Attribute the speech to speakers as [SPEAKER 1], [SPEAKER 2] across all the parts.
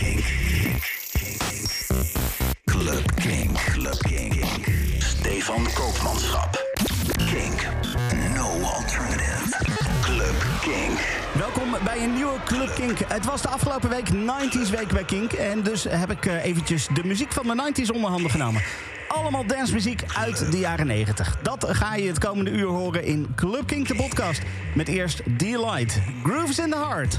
[SPEAKER 1] Kink. Club King, Club King, Stefan Koopmanschap. Kink. No alternative. Club King.
[SPEAKER 2] Welkom bij een nieuwe Club Kink. Het was de afgelopen week 90s week bij Kink. En dus heb ik eh, eventjes de muziek van de 90s onder handen genomen allemaal dancemuziek uit de jaren 90. Dat ga je het komende uur horen in Club King de podcast. Met eerst Delight, Grooves in the Heart.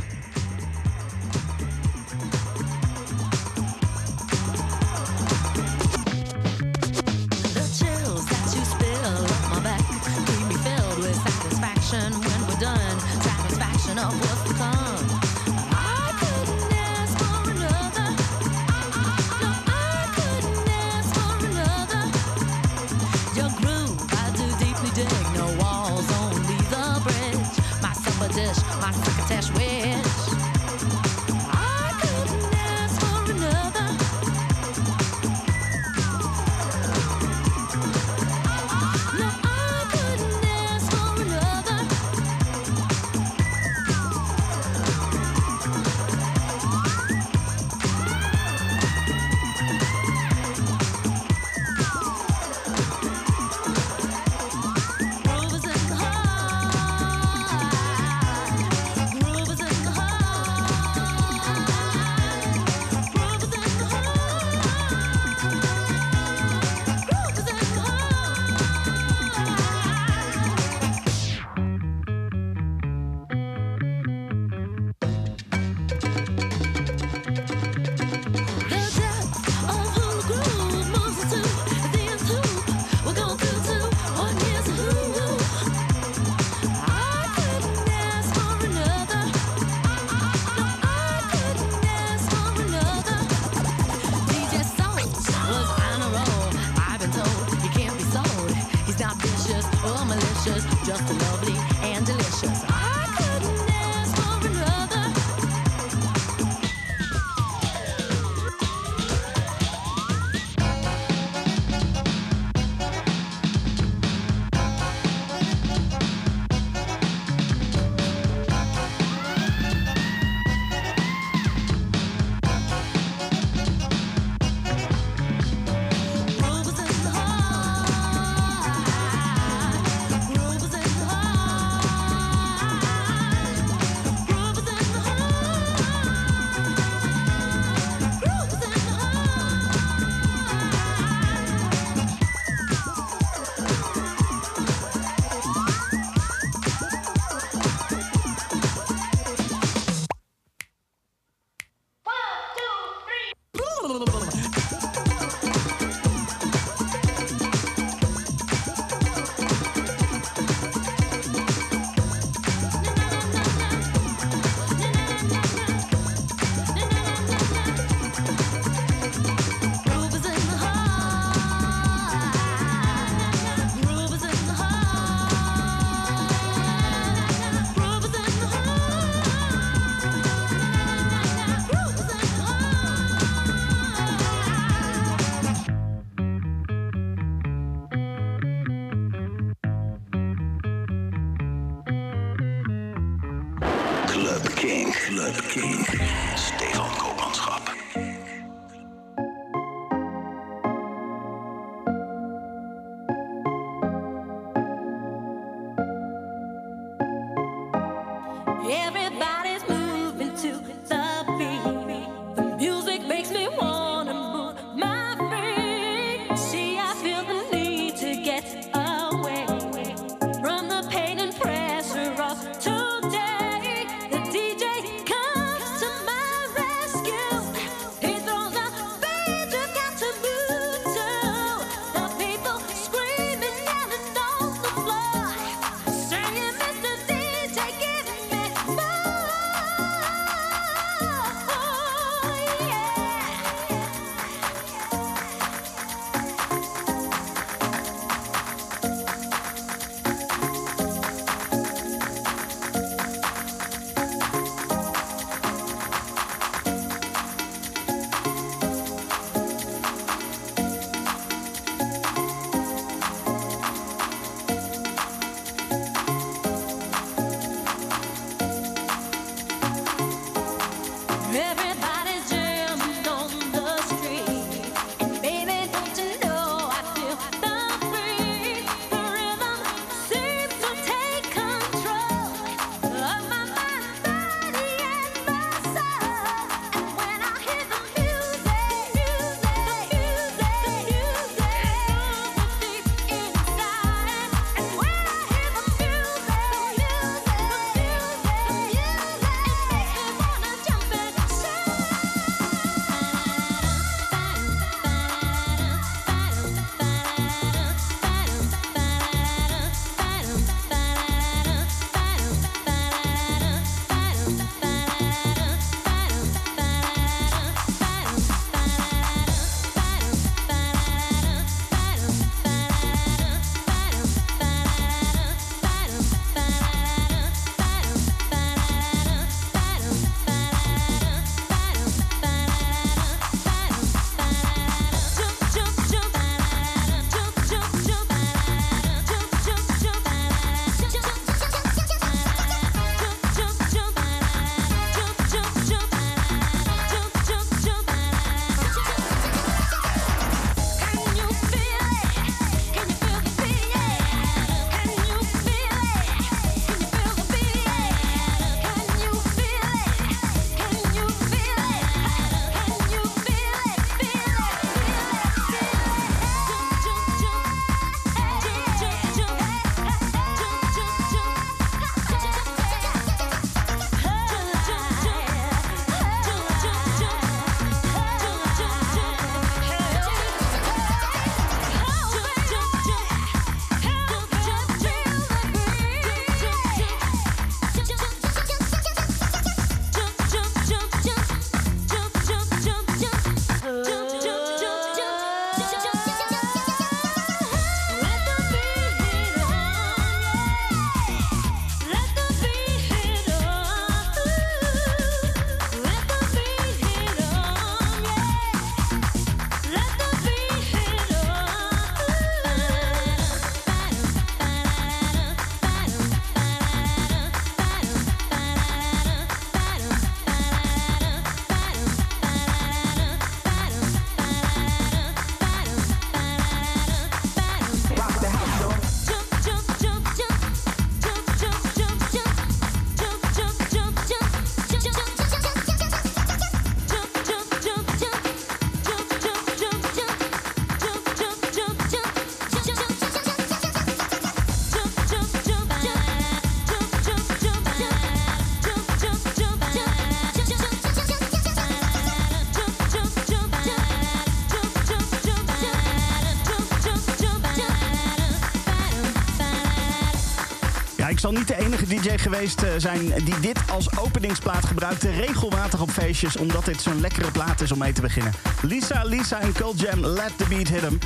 [SPEAKER 3] DJ
[SPEAKER 4] geweest eh, zijn die dit als openingsplaat gebruikte. Regelmatig op feestjes, omdat dit zo'n lekkere plaat is om mee te beginnen. Lisa, Lisa en Cold Jam, Let the Beat Hit 'em.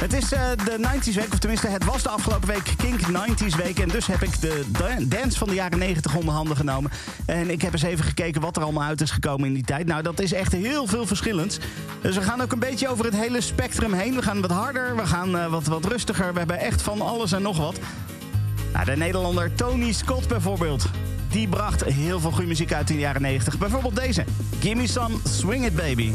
[SPEAKER 4] Het is uh, de 90s week, of tenminste het was de afgelopen week Kink 90s week. En dus heb ik de dance van de jaren 90 onder handen genomen. En ik heb eens even gekeken wat er allemaal uit is gekomen in die tijd. Nou, dat is echt heel veel verschillends. Dus we gaan ook een beetje over het hele spectrum heen. We gaan wat harder, we gaan uh, wat, wat rustiger. We hebben echt van alles en nog wat. Nou, de Nederlander Tony Scott bijvoorbeeld. Die bracht heel veel goede muziek uit in de jaren 90. Bijvoorbeeld deze. Gimme some Swing It Baby.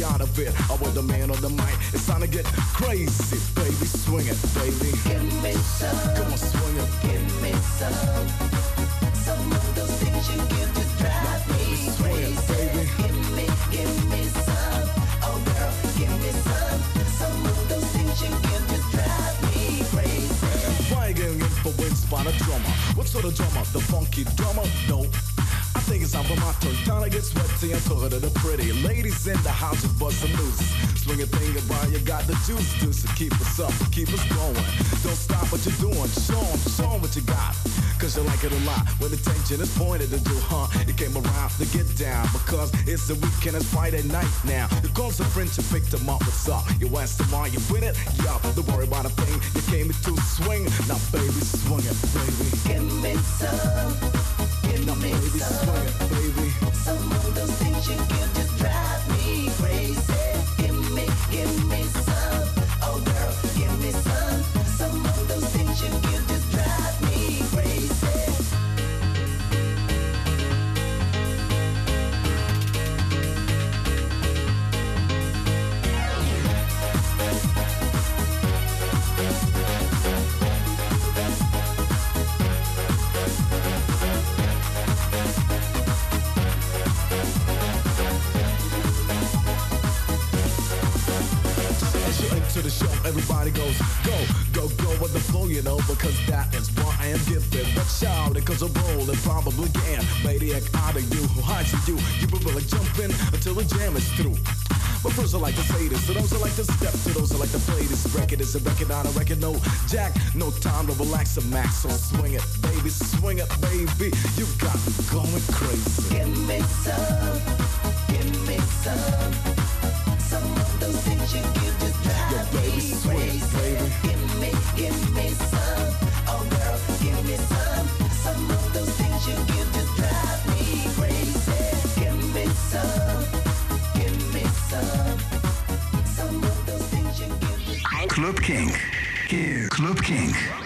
[SPEAKER 5] Out of it. I was the man on the mic. It's time to get crazy, is to do, huh? You came around to get down because it's the weekend, it's Friday night now. You called some friends, you picked them up, what's up? You asked them, are you with it? Yup, don't worry about a thing, you came to swing. Now baby, swing it, I am gifted. but out, it goes a roll and probably can. Maniac out of you, who hides you. You really jump in until the jam is through. But first I like to say this, to those who like to step, to those who like to play this record, is a record on a record, no jack, no time to relax a max, so swing it, baby, swing it, baby, you got me going crazy.
[SPEAKER 6] Give me some. Give me some. Some of those things you give just drive
[SPEAKER 5] Yeah, baby,
[SPEAKER 6] me
[SPEAKER 5] swing it,
[SPEAKER 6] crazy.
[SPEAKER 5] baby.
[SPEAKER 6] Give me, give me some.
[SPEAKER 7] Club Kink. Club Kink.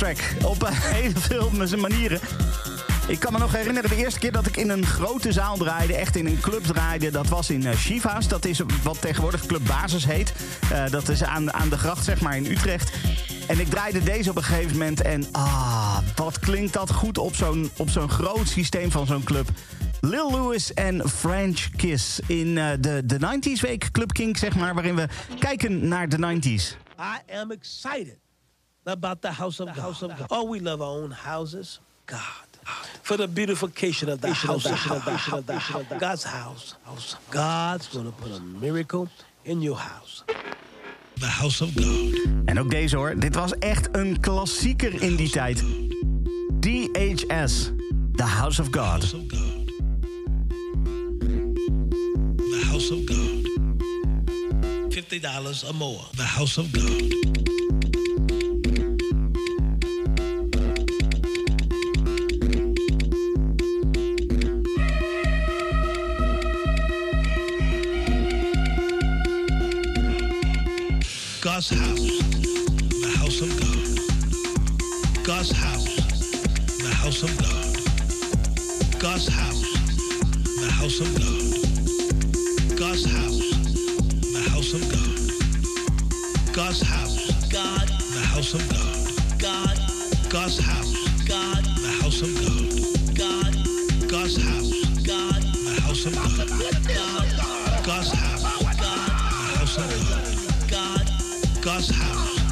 [SPEAKER 4] In een track. Op eh, heel veel manieren. Ik kan me nog herinneren, de eerste keer dat ik in een grote zaal draaide, echt in een club draaide, dat was in uh, Shiva's. Dat is wat tegenwoordig Club Basis heet. Eh, dat is aan, aan de gracht, zeg maar, in Utrecht. En ik draaide deze op een gegeven moment en ah, wat klinkt dat goed op zo'n, op zo'n groot systeem van zo'n club. Lil Louis en French Kiss in eh, de, de 90s week Club Kink, zeg maar, waarin we kijken naar de 90s.
[SPEAKER 8] I am excited about the house of, God. Oh, we love our own houses. God. For the beautification of the house, of the house, of the house, God's house. God's going to put a miracle in your house.
[SPEAKER 7] The house of God.
[SPEAKER 4] En ook deze hoor, dit was echt een klassieker in die tijd. DHS, The House of God.
[SPEAKER 7] House of God. The house of God.
[SPEAKER 8] Fifty dollars or more.
[SPEAKER 7] The house of God. God's house, the house of God. God's house, the house of God. God's house, the house of God. God's house, the house of God. God's house, God, the house of God. God, God's house, God, the house of God. God, God's house, God, the house of God. God, God's house, God, the house of God. God, God's house.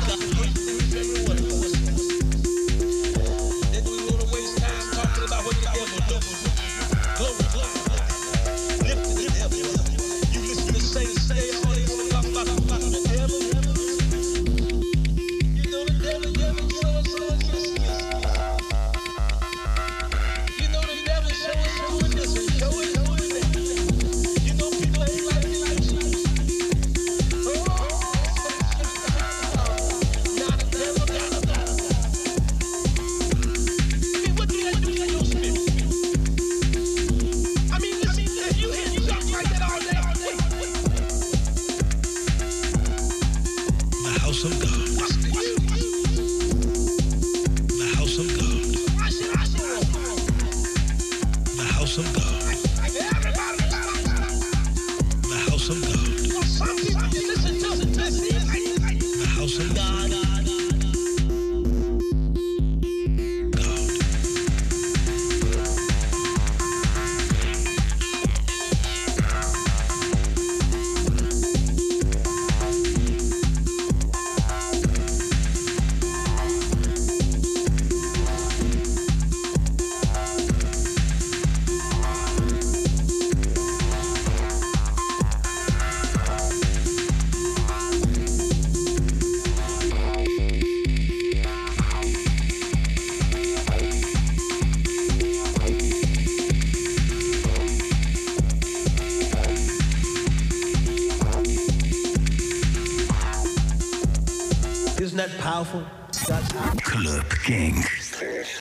[SPEAKER 8] Powerful? God's house.
[SPEAKER 7] Club King.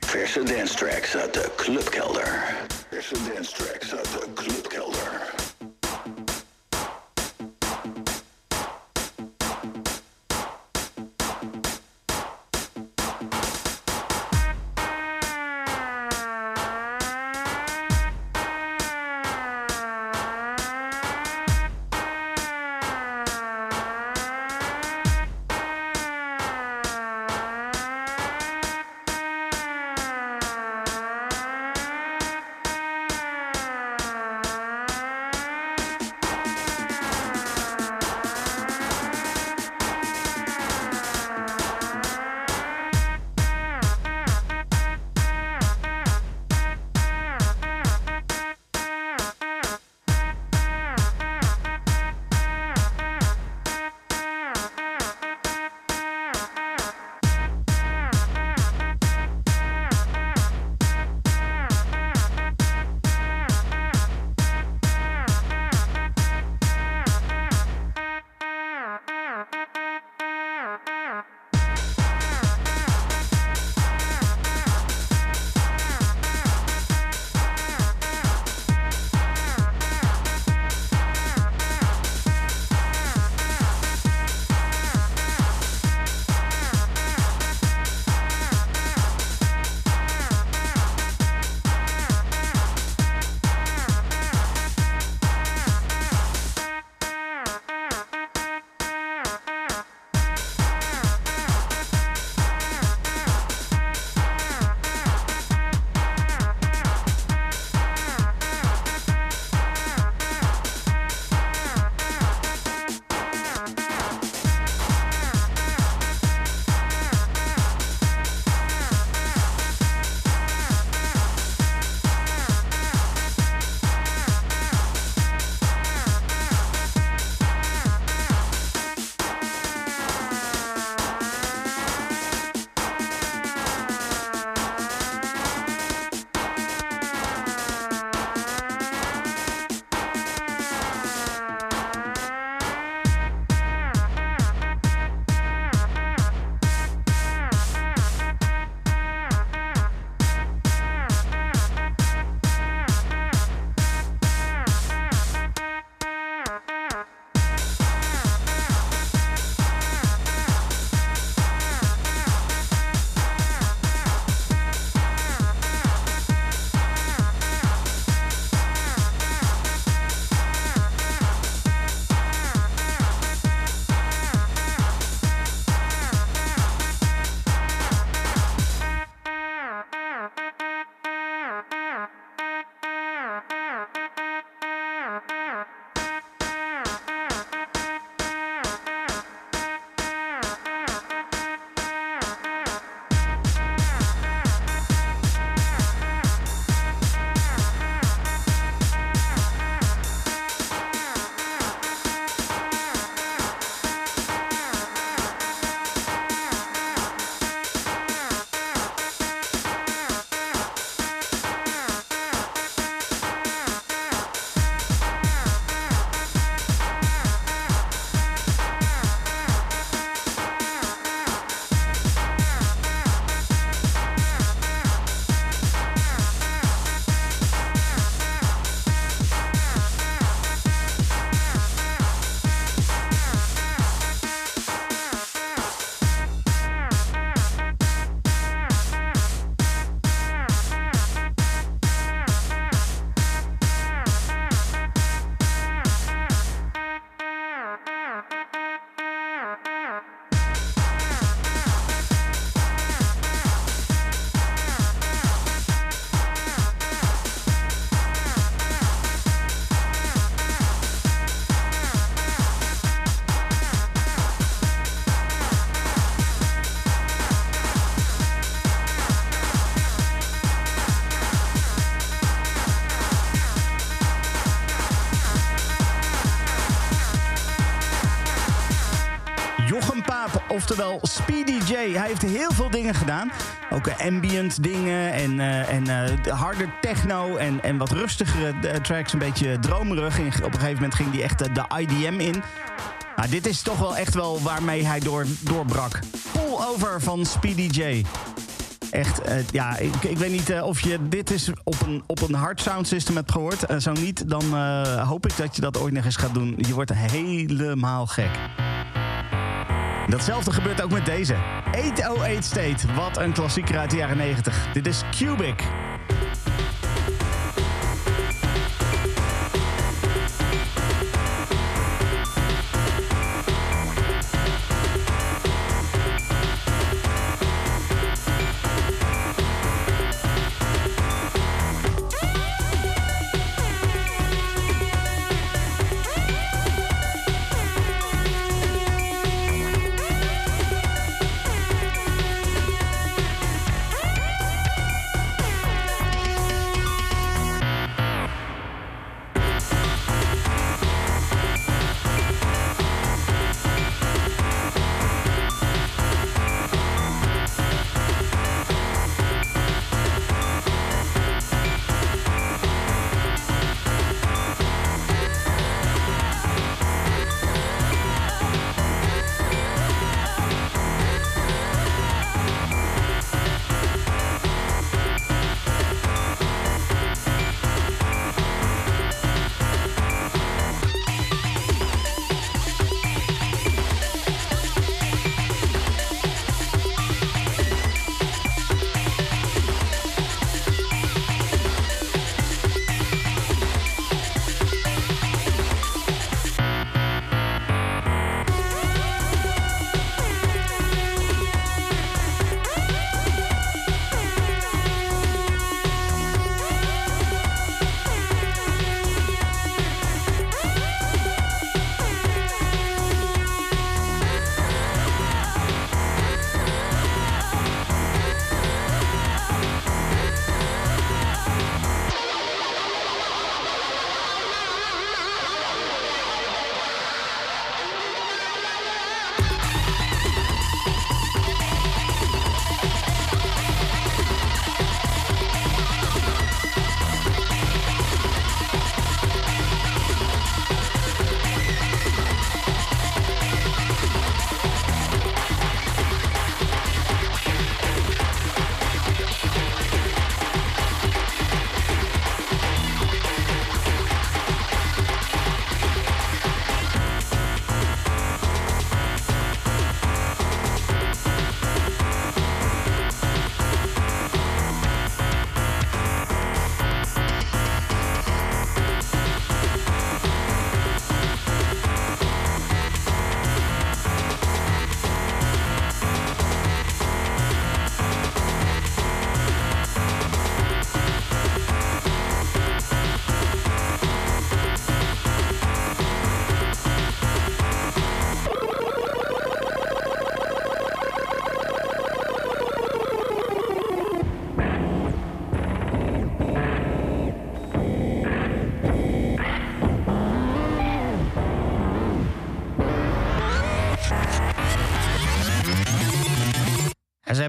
[SPEAKER 7] Verse dance tracks uit de clubkelder. Verse dance tracks
[SPEAKER 4] oftewel Speedy J. Hij heeft heel veel dingen gedaan. Ook eh, ambient dingen en, eh, en eh, harde techno en, en wat rustigere tracks. Een beetje dromerig. Op een gegeven moment ging hij echt de IDM in. Nou, dit is toch wel echt wel waarmee hij door, doorbrak. Pull over van Speedy J. Echt, ja, ik, ik weet niet of je dit is op een, op een hard sound system hebt gehoord. Eh, zo niet, dan hoop ik dat je dat ooit nog eens gaat doen. Je wordt helemaal gek. Datzelfde gebeurt ook met deze. 808 State, wat een klassieker uit de jaren 90. Dit is Cubic.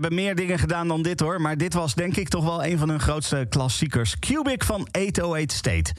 [SPEAKER 4] Hebben meer dingen gedaan dan dit hoor. Maar dit was denk ik toch wel een van hun grootste klassiekers. Cubic van 808 State.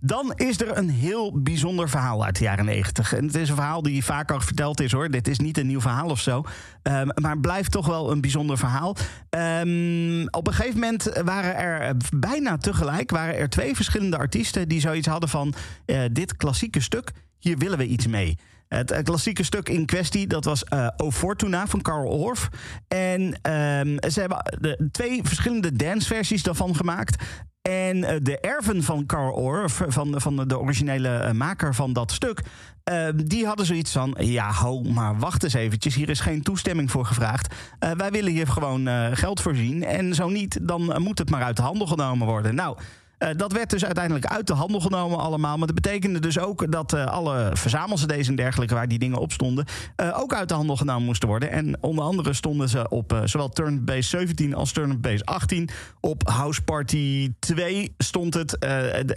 [SPEAKER 4] Dan is er een heel bijzonder verhaal uit de jaren 90. En het is een verhaal die vaker verteld is hoor. Dit is niet een nieuw verhaal of zo. Ehm, maar blijft toch wel een bijzonder verhaal. Ehm, op een gegeven moment waren er eh, bijna tegelijk waren er twee verschillende artiesten die zoiets hadden van eh, dit klassieke stuk, hier willen we iets mee. Het eh, klassieke stuk in kwestie, dat was eh O Fortuna van Carl Orff. En ehm, ze hebben twee verschillende danceversies daarvan gemaakt. En eh, de erven van Carl Orff, van, van de originele maker van dat stuk... eh, die hadden zoiets van, ja, ho, maar wacht eens eventjes. Hier is geen toestemming voor gevraagd. Wij willen hier gewoon geld voorzien. En zo niet, dan moet het maar uit de handel genomen worden. Nou... Eh, dat werd dus uiteindelijk uit de handel genomen allemaal. Maar dat betekende dus ook dat eh, alle verzamelcd's en dergelijke... waar die dingen op stonden, eh, ook uit de handel genomen moesten worden. En onder andere stonden ze op zowel Turnbase 17 als Turnbase 18. Op House Party 2 stond het.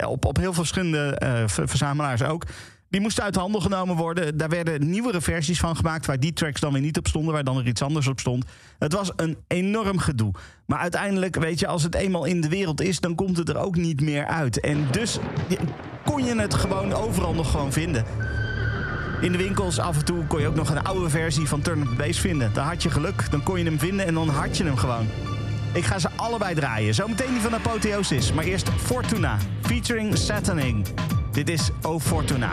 [SPEAKER 4] op, op heel veel verschillende ver- verzamelaars ook.
[SPEAKER 2] Die moesten uit de handel genomen worden. Daar werden nieuwere versies van gemaakt waar die tracks dan weer niet op stonden, waar dan er iets anders op stond. Het was een enorm gedoe. Maar uiteindelijk, weet je, als het eenmaal in de wereld is, dan komt het er ook niet meer uit. En dus kon je het gewoon overal nog gewoon vinden. In de winkels af en toe kon je ook nog een oude versie van Turn Up the Bass vinden. Dan had je geluk, dan kon je hem vinden en dan had je hem gewoon. Ik ga ze allebei draaien. Zometeen die van Apotheosis. Maar eerst Fortuna, featuring Sataning. Dit is O Fortuna.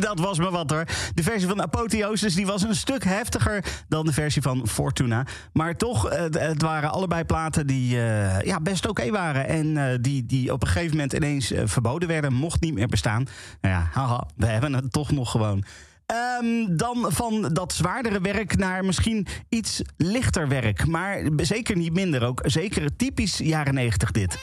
[SPEAKER 4] Dat was me wat hoor. De versie van Apotheosis die was een stuk heftiger dan de versie van Fortuna. Maar toch, eh, het waren allebei platen die eh, ja, best oké waren. En eh, die, die op een gegeven moment ineens verboden werden. Mocht niet meer bestaan. Nou ja, haha, we hebben het toch nog gewoon. Ehm, dan van dat zwaardere werk naar misschien iets lichter werk. Maar zeker niet minder ook. Zeker typisch jaren 90 dit.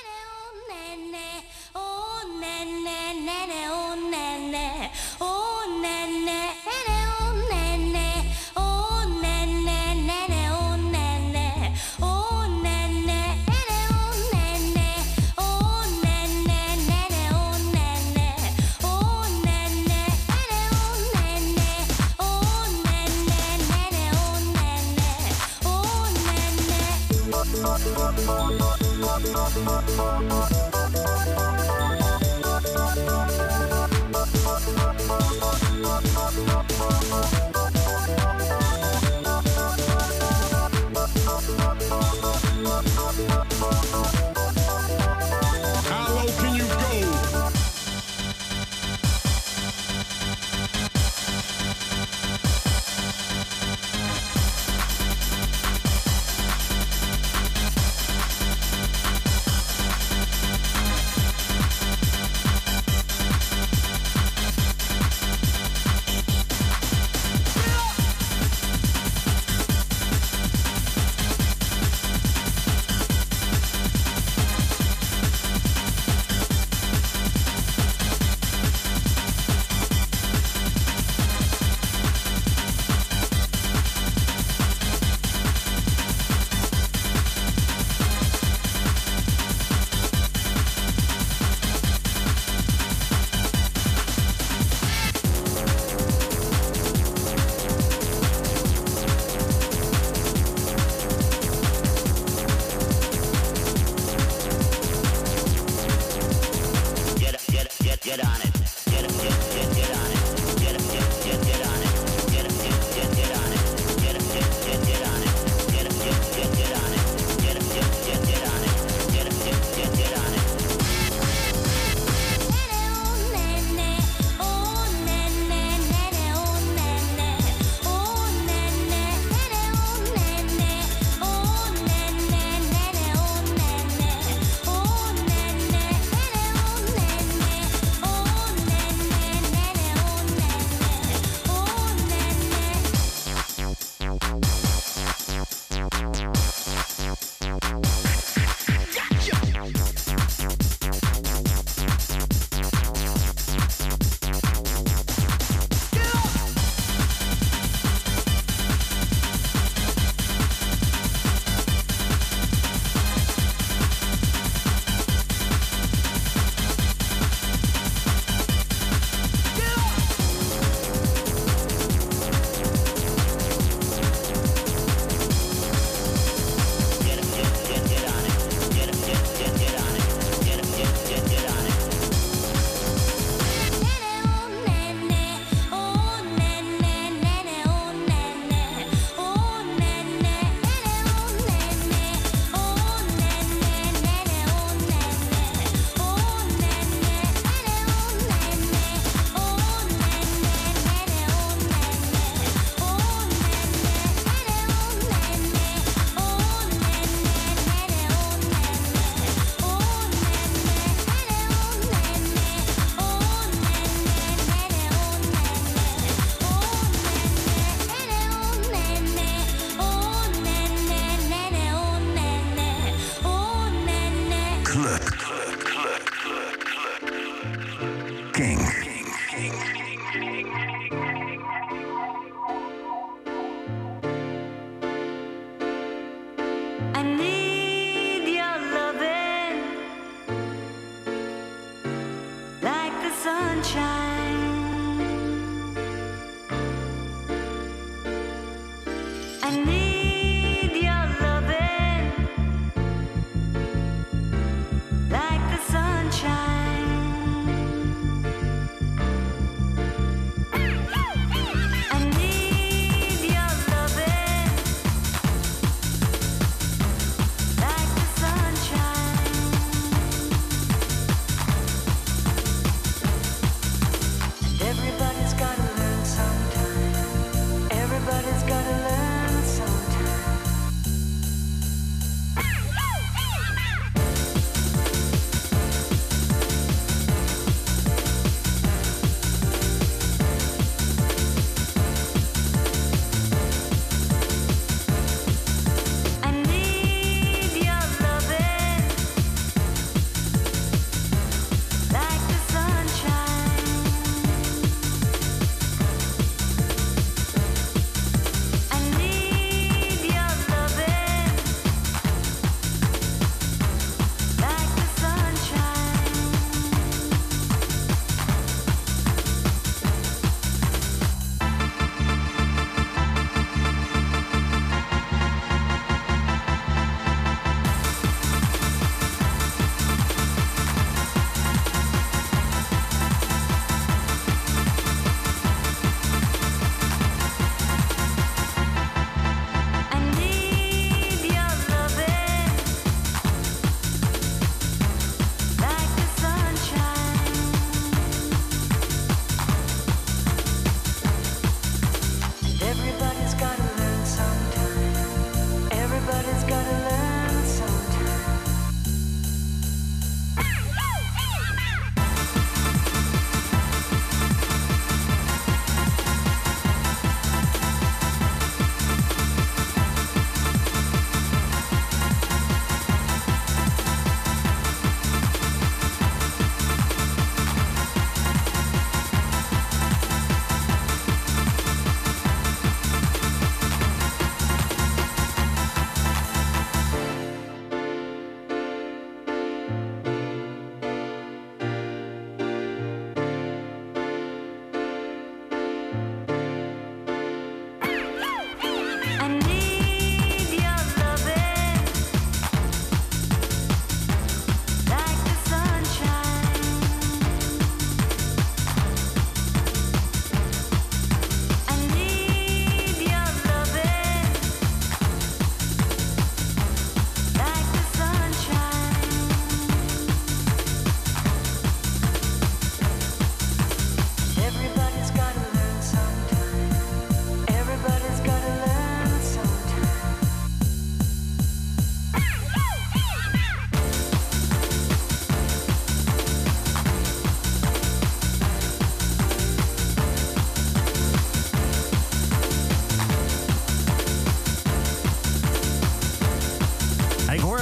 [SPEAKER 2] Música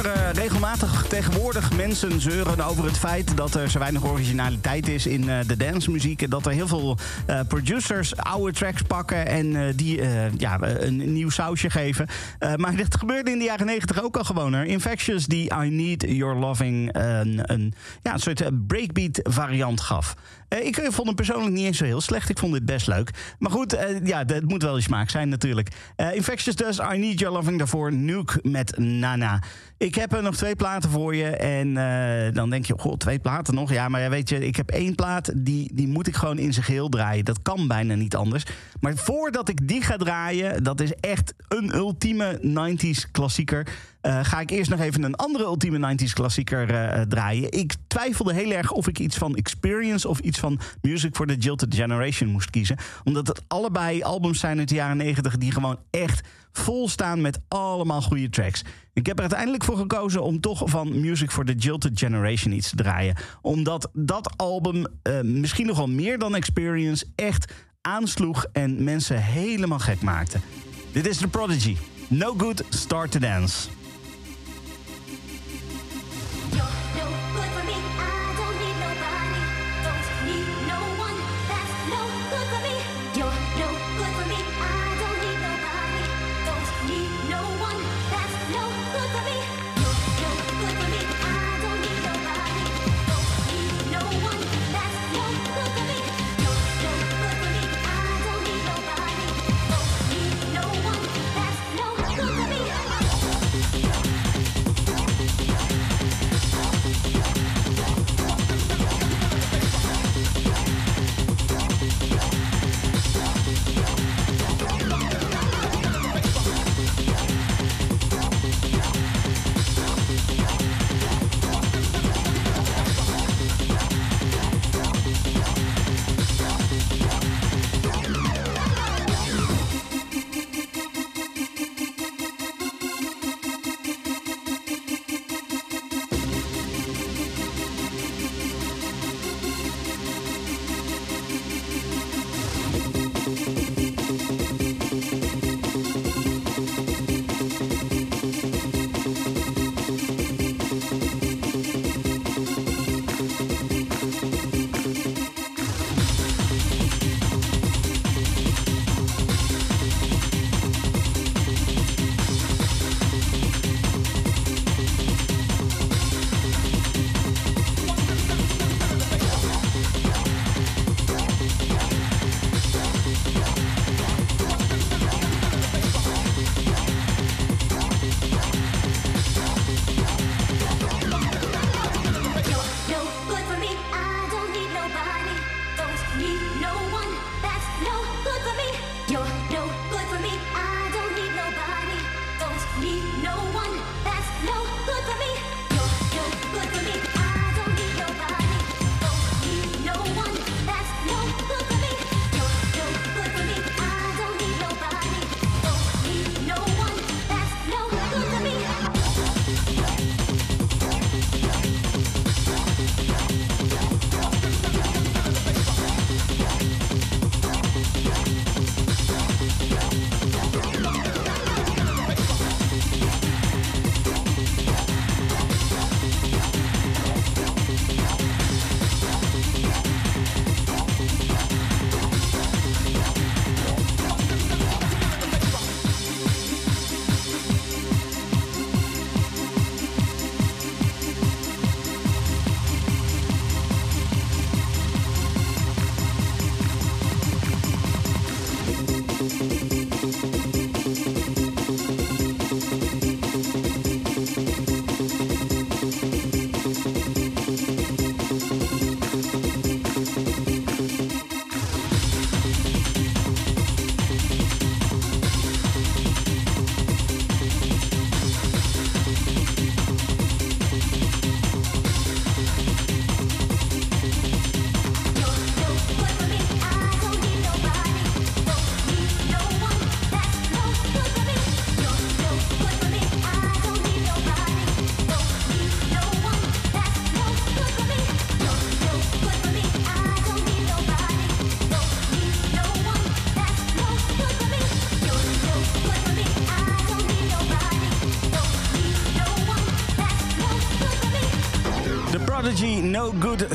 [SPEAKER 2] naar
[SPEAKER 4] regelmatig tegenwoordig mensen zeuren over het feit dat er zo weinig originaliteit is in eh, de dancemuziek. En dat er heel veel eh, producers oude tracks pakken en eh, die eh, ja, een nieuw sausje geven. Eh, maar dit gebeurde in de jaren negentig ook al gewoon. Infectious die I Need Your Loving een, een, ja, een soort eh, breakbeat variant gaf. Eh, ik eh, vond hem persoonlijk niet eens zo heel slecht. Ik vond dit best leuk. Maar goed, eh, ja, het moet wel je smaak zijn natuurlijk. Eh, Infectious dus, I Need Your Loving daarvoor. Nuke met Nana. Ik heb er nog twee platen voor je. En eh, dan denk je, goh, twee platen nog. Ja, maar ja, weet je, ik heb één plaat. Die, die moet ik gewoon in zijn geheel draaien. Dat kan bijna niet anders. Maar voordat ik die ga draaien, dat is echt een ultieme 90s klassieker. Eh, ga ik eerst nog even een andere ultieme 90s klassieker eh, draaien. Ik twijfelde heel erg of ik iets van Experience of iets van Music for the Jilted Generation moest kiezen. Omdat het allebei albums zijn uit de jaren 90 die gewoon echt vol staan met allemaal goede tracks. Ik heb er uiteindelijk voor gekozen om toch van Music for the Jilted Generation iets te draaien. Omdat dat album eh, misschien nog wel meer dan Experience echt aansloeg en mensen helemaal gek maakte. Dit is The Prodigy. No Good Start to Dance.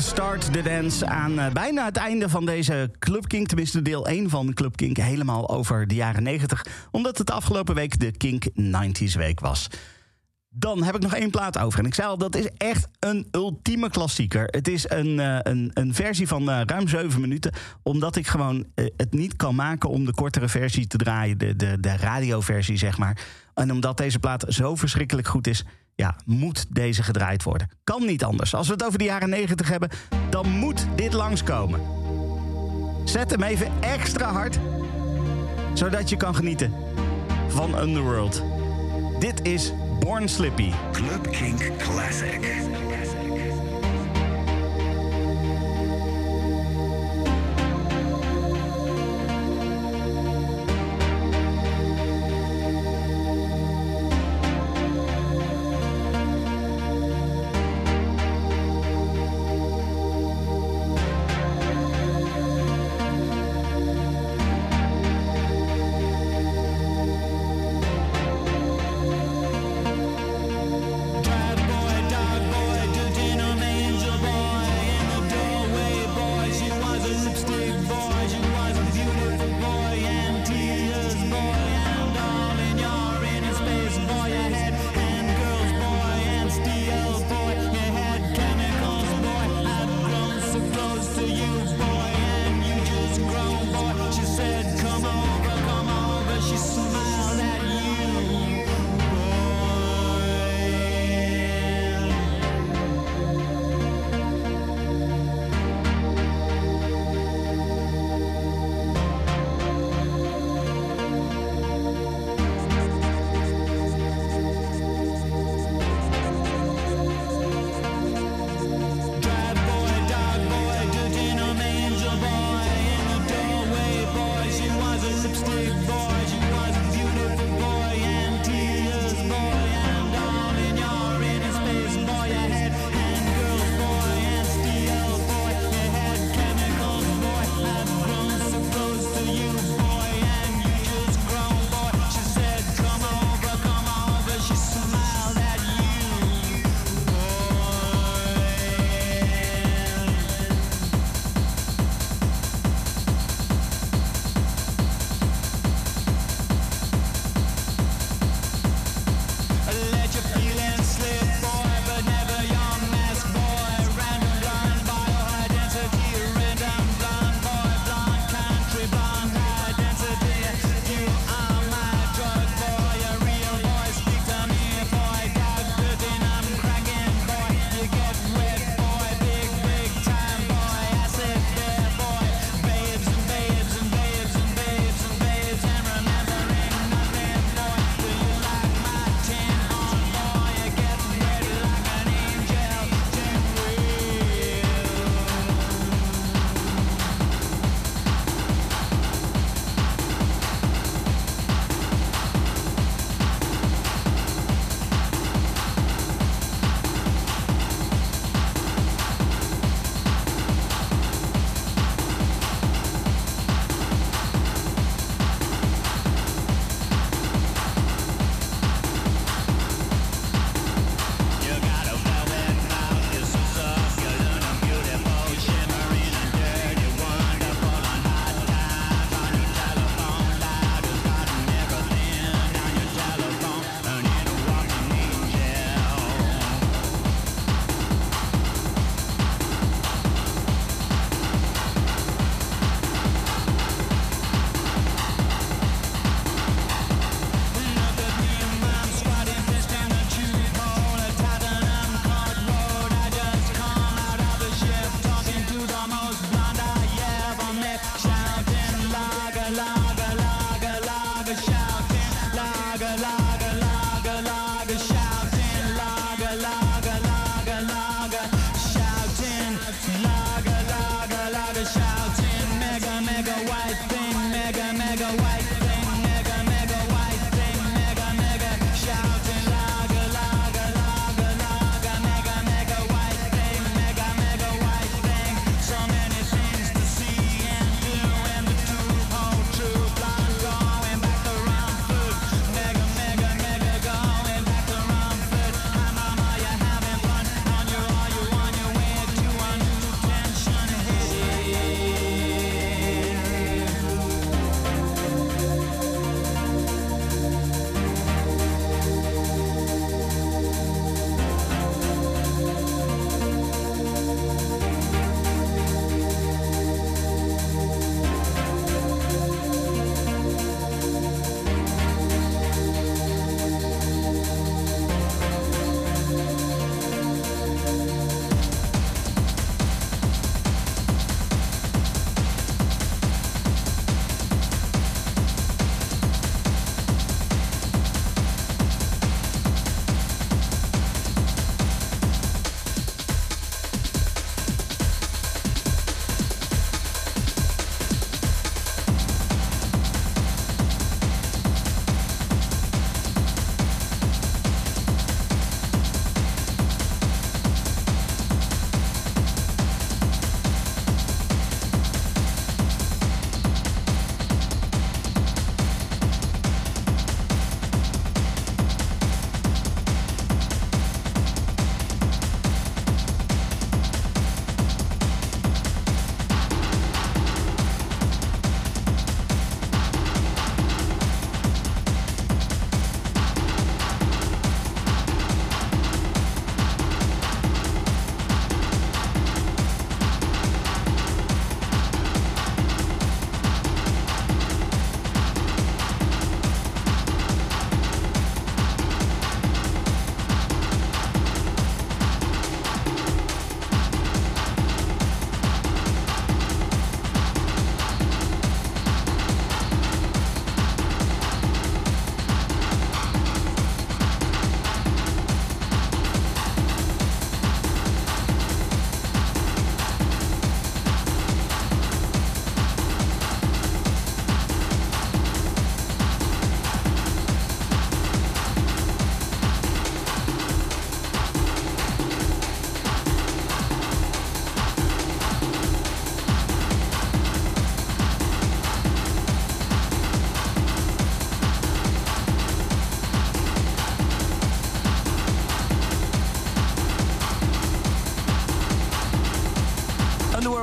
[SPEAKER 4] Start the Dance aan eh, bijna het einde van deze Club Kink. Tenminste deel 1 van Club Kink. Helemaal over de jaren 90. Omdat het de afgelopen week de Kink 90s week was. Dan heb ik nog één plaat over. En ik zei al, dat is echt een ultieme klassieker. Het is een, eh, een, een versie van eh, ruim 7 minuten. Omdat ik gewoon het niet kan maken om de kortere versie te draaien. De, de, de radioversie, zeg maar. En omdat deze plaat zo verschrikkelijk goed is... Ja, moet deze gedraaid worden. Kan niet anders. Als we het over de jaren 90 hebben, dan moet dit langskomen. Zet hem even extra hard, zodat je kan genieten van Underworld. Dit is Born Slippy.
[SPEAKER 9] Club Kink Classic.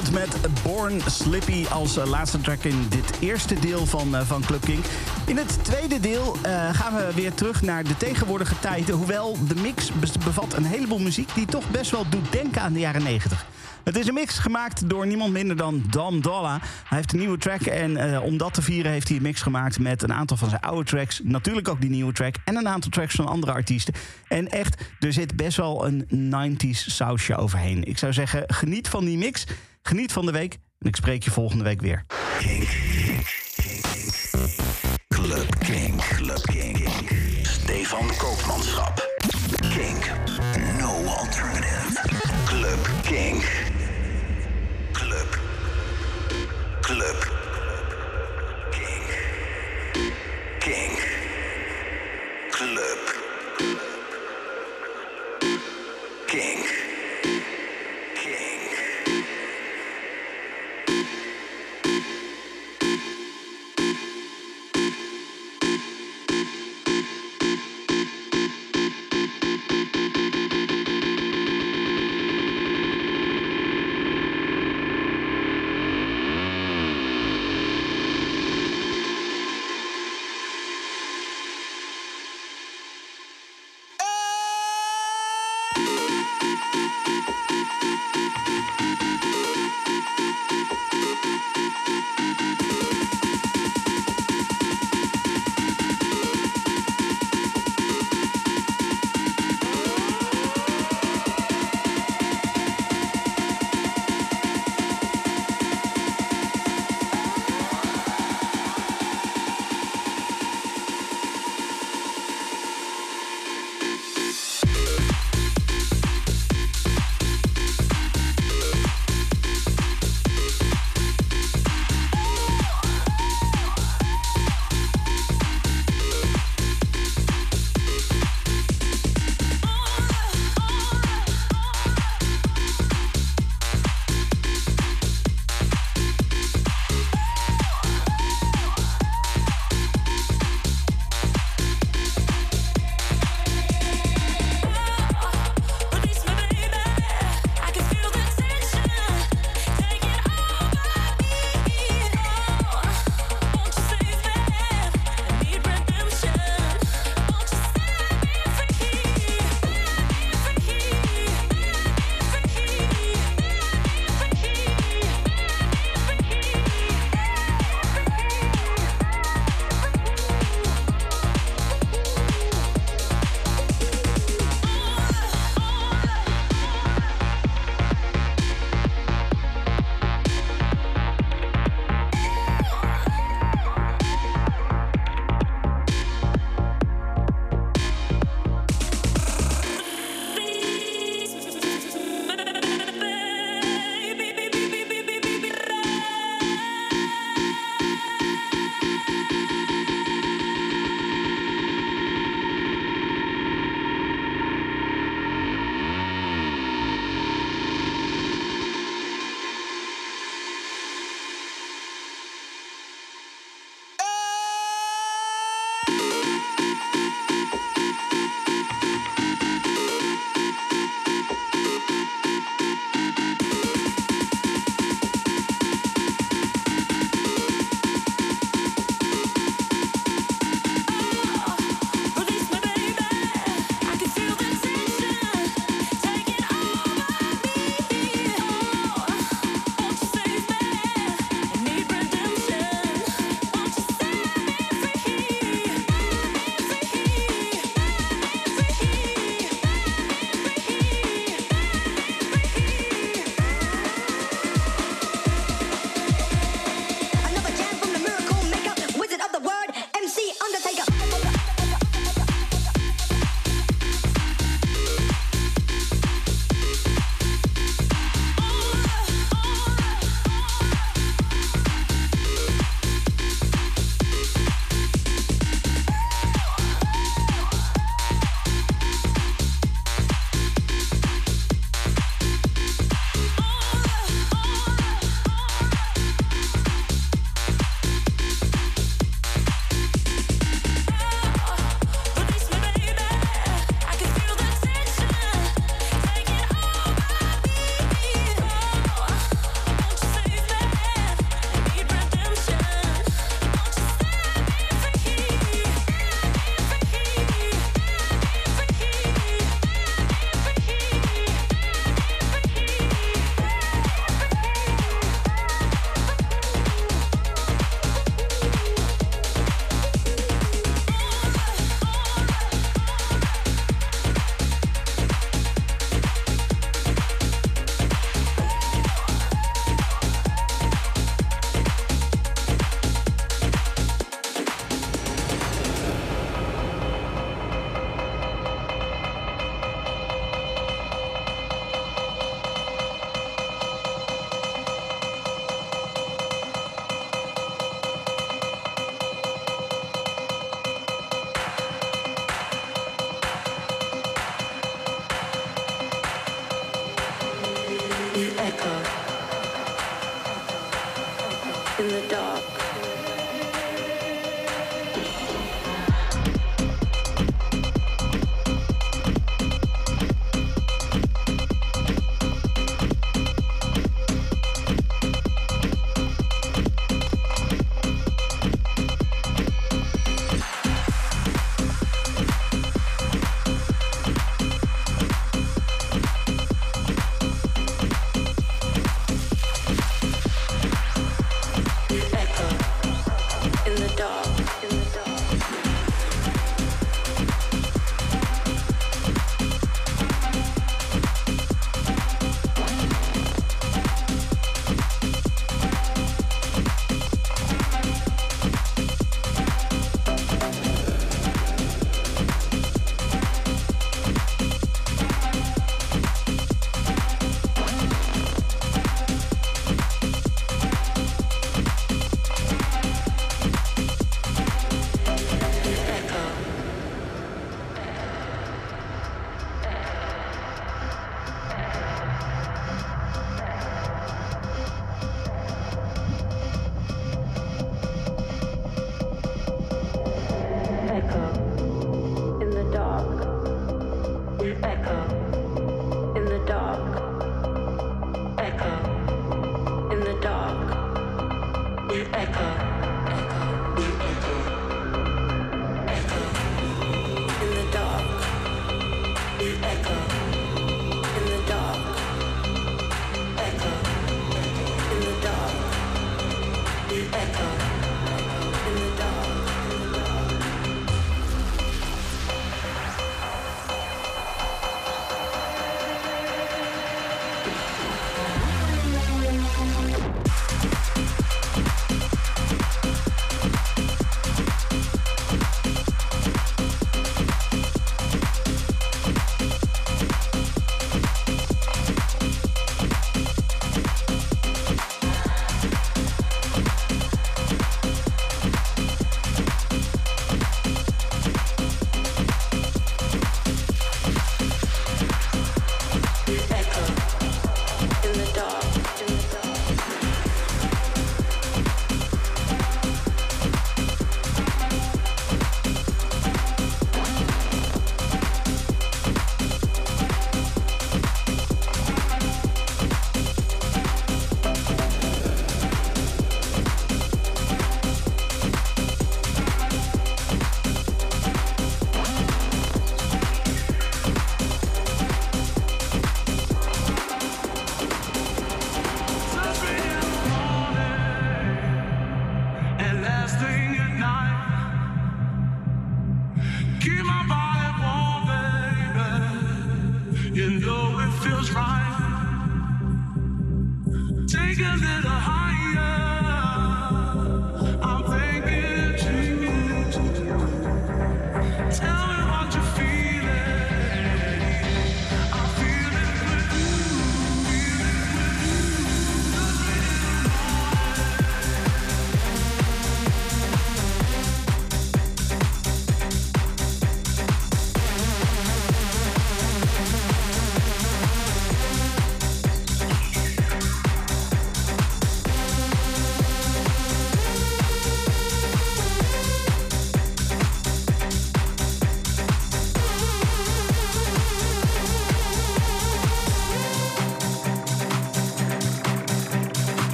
[SPEAKER 4] Met Born Slippy als eh, laatste track in dit eerste deel van, eh, van Club King. In het tweede deel eh, gaan we weer terug naar de tegenwoordige tijden. Hoewel de mix bevat een heleboel muziek die toch best wel doet denken aan de jaren 90. Het is een mix gemaakt door niemand minder dan Dom Dolla. Hij heeft een nieuwe track en om dat te vieren heeft hij een mix gemaakt met een aantal van zijn oude tracks. Natuurlijk ook die nieuwe track en een aantal tracks van andere artiesten. En echt, er zit best wel een 90s sausje overheen. Ik zou zeggen, geniet van die mix, geniet van de week en ik spreek je volgende week weer.
[SPEAKER 1] Club King. Club King. Stefan Koopmanschap. King. No alternative. Club King. Club. Club. King. King. Club.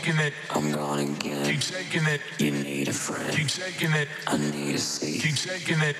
[SPEAKER 10] Shaking it. I'm gone again. Keep taking it. You need a friend. Keep taking it. I need a seat. Keep taking it.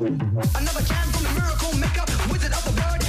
[SPEAKER 11] Another chance from
[SPEAKER 12] the
[SPEAKER 13] miracle makeup wizard of the
[SPEAKER 4] word.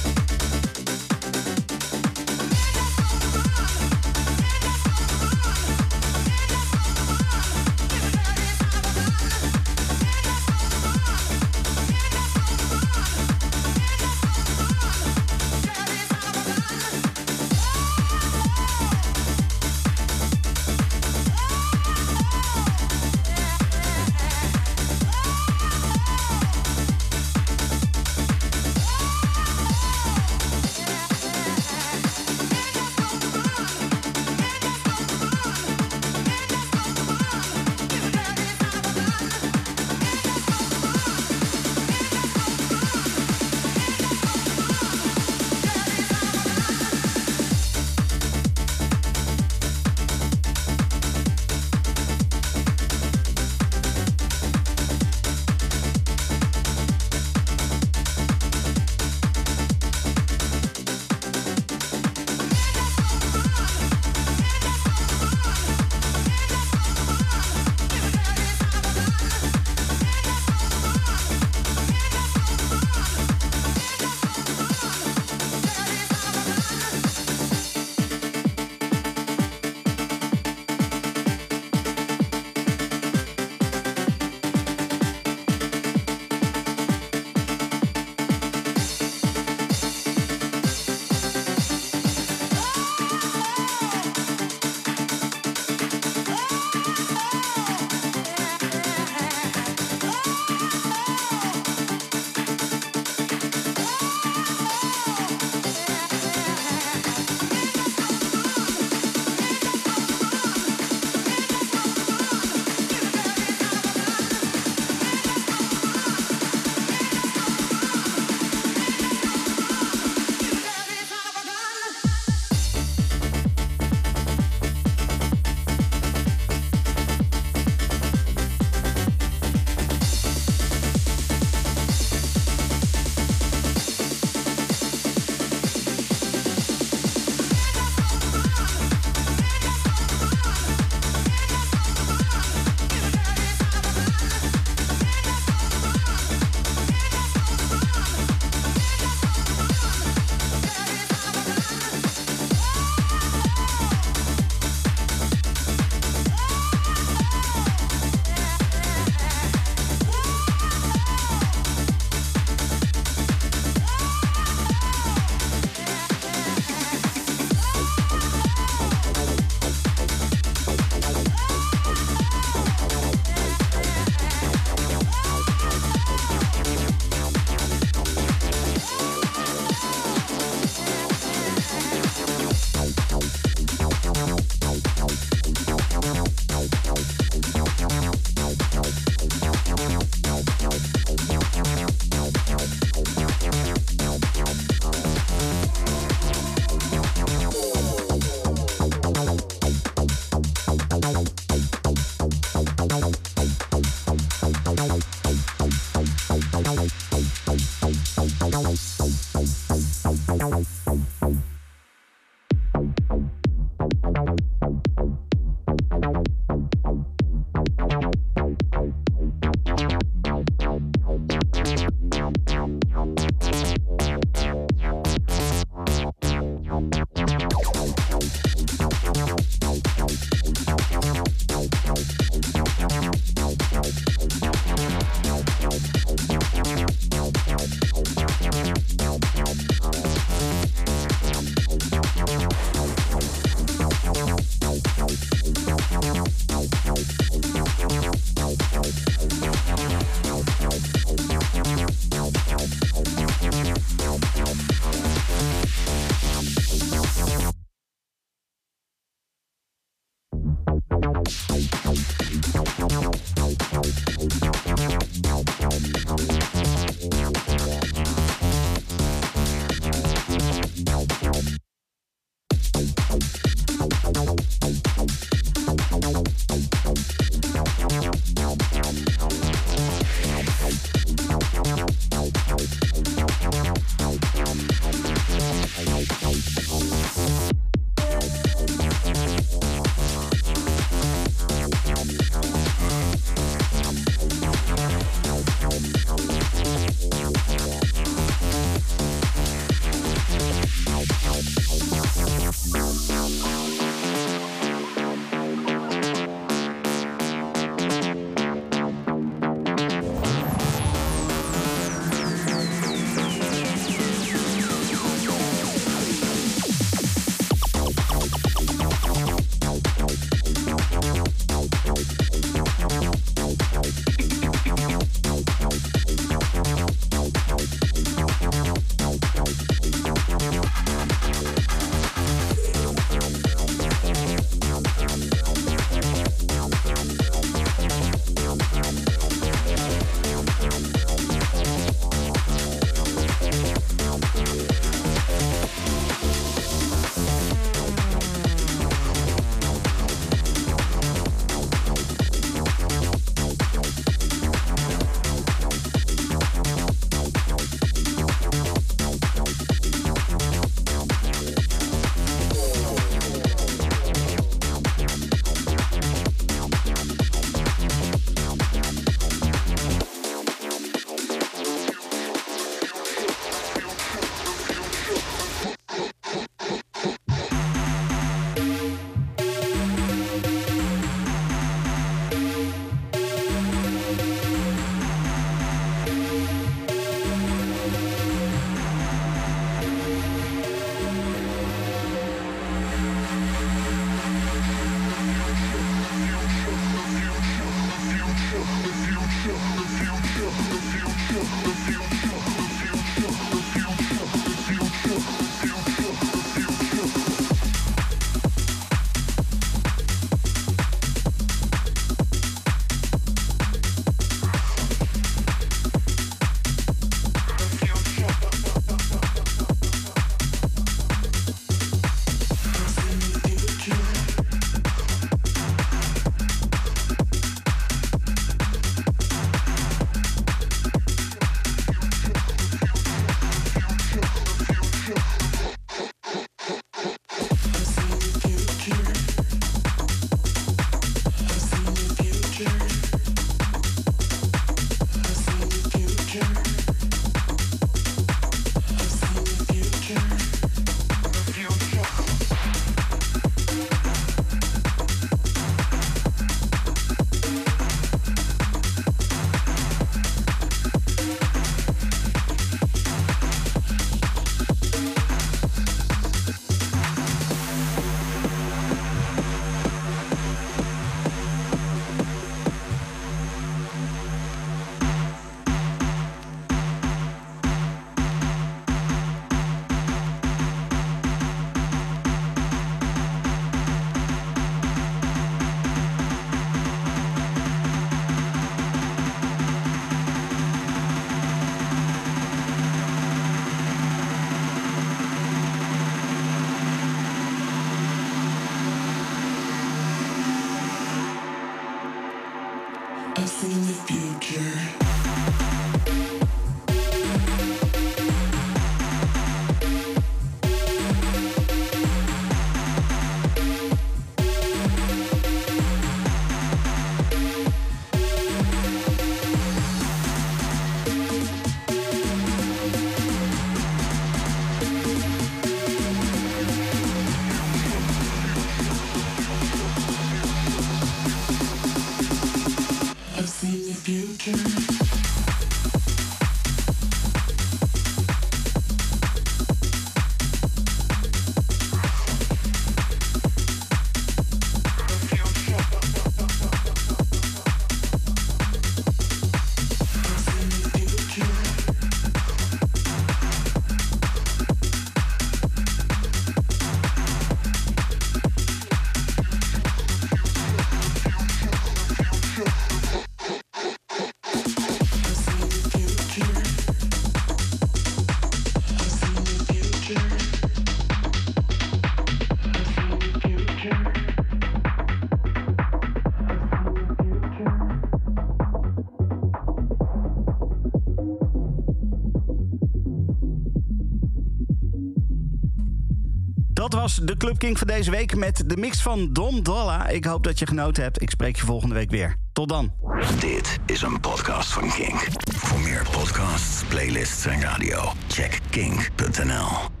[SPEAKER 4] De Club King van deze week met de mix van Dom Dolla. Ik hoop dat je genoten hebt. Ik spreek je volgende week weer. Tot dan.
[SPEAKER 1] Dit is een podcast van Kink. Voor meer podcasts, playlists en radio, check kink.nl.